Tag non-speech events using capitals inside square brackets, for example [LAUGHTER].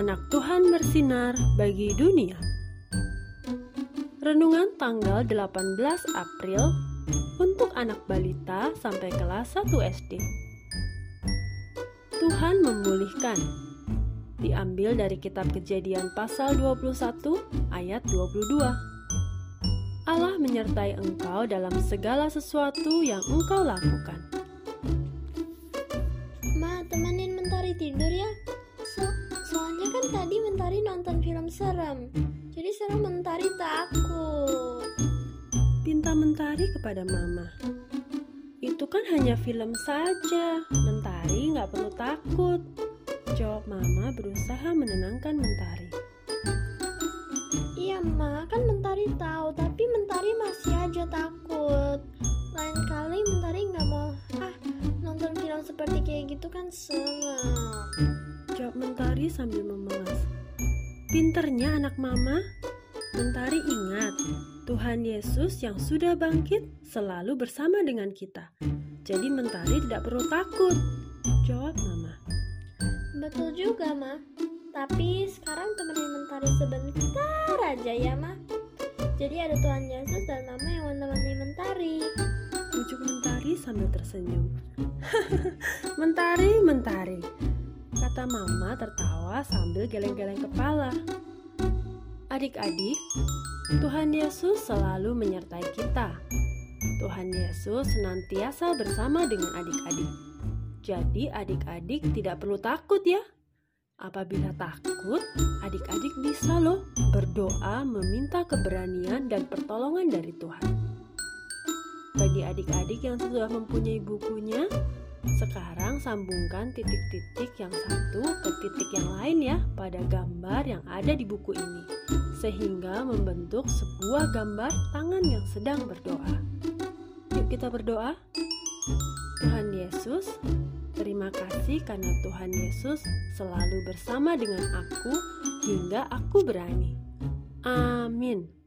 Anak Tuhan bersinar bagi dunia. Renungan tanggal 18 April untuk anak balita sampai kelas 1 SD. Tuhan memulihkan. Diambil dari kitab Kejadian pasal 21 ayat 22. Allah menyertai engkau dalam segala sesuatu yang engkau lakukan. Ma, temenin Mentari tidur ya. So, soalnya kan tadi Mentari nonton film serem. Jadi serem Mentari takut. Pinta Mentari kepada Mama. Itu kan hanya film saja. Mentari nggak perlu takut. Jawab Mama berusaha menenangkan Mentari. Iya, Ma, kan Mentari tahu, tapi Mentari masih aja takut. Lain kali Mentari nggak mau ah nonton film seperti kayak gitu kan serem. Jawab Mentari sambil memelas. Pinternya anak Mama. Mentari ingat, Tuhan Yesus yang sudah bangkit selalu bersama dengan kita. Jadi Mentari tidak perlu takut. Jawab Mama. Betul juga, Ma. Tapi sekarang temenin Mentari sebentar aja ya, Ma. Jadi ada Tuhan Yesus dan Mama yang menemani Mentari. Ujuk Mentari sambil tersenyum. [LAUGHS] mentari, Mentari. Kata Mama tertawa sambil geleng-geleng kepala. Adik-adik, Tuhan Yesus selalu menyertai kita. Tuhan Yesus senantiasa bersama dengan adik-adik. Jadi adik-adik tidak perlu takut ya. Apabila takut, adik-adik bisa loh berdoa meminta keberanian dan pertolongan dari Tuhan. Bagi adik-adik yang sudah mempunyai bukunya, sekarang sambungkan titik-titik yang satu ke titik yang lain ya pada gambar yang ada di buku ini, sehingga membentuk sebuah gambar tangan yang sedang berdoa. Yuk kita berdoa. Tuhan Yesus, terima kasih karena Tuhan Yesus selalu bersama dengan aku hingga aku berani. Amin.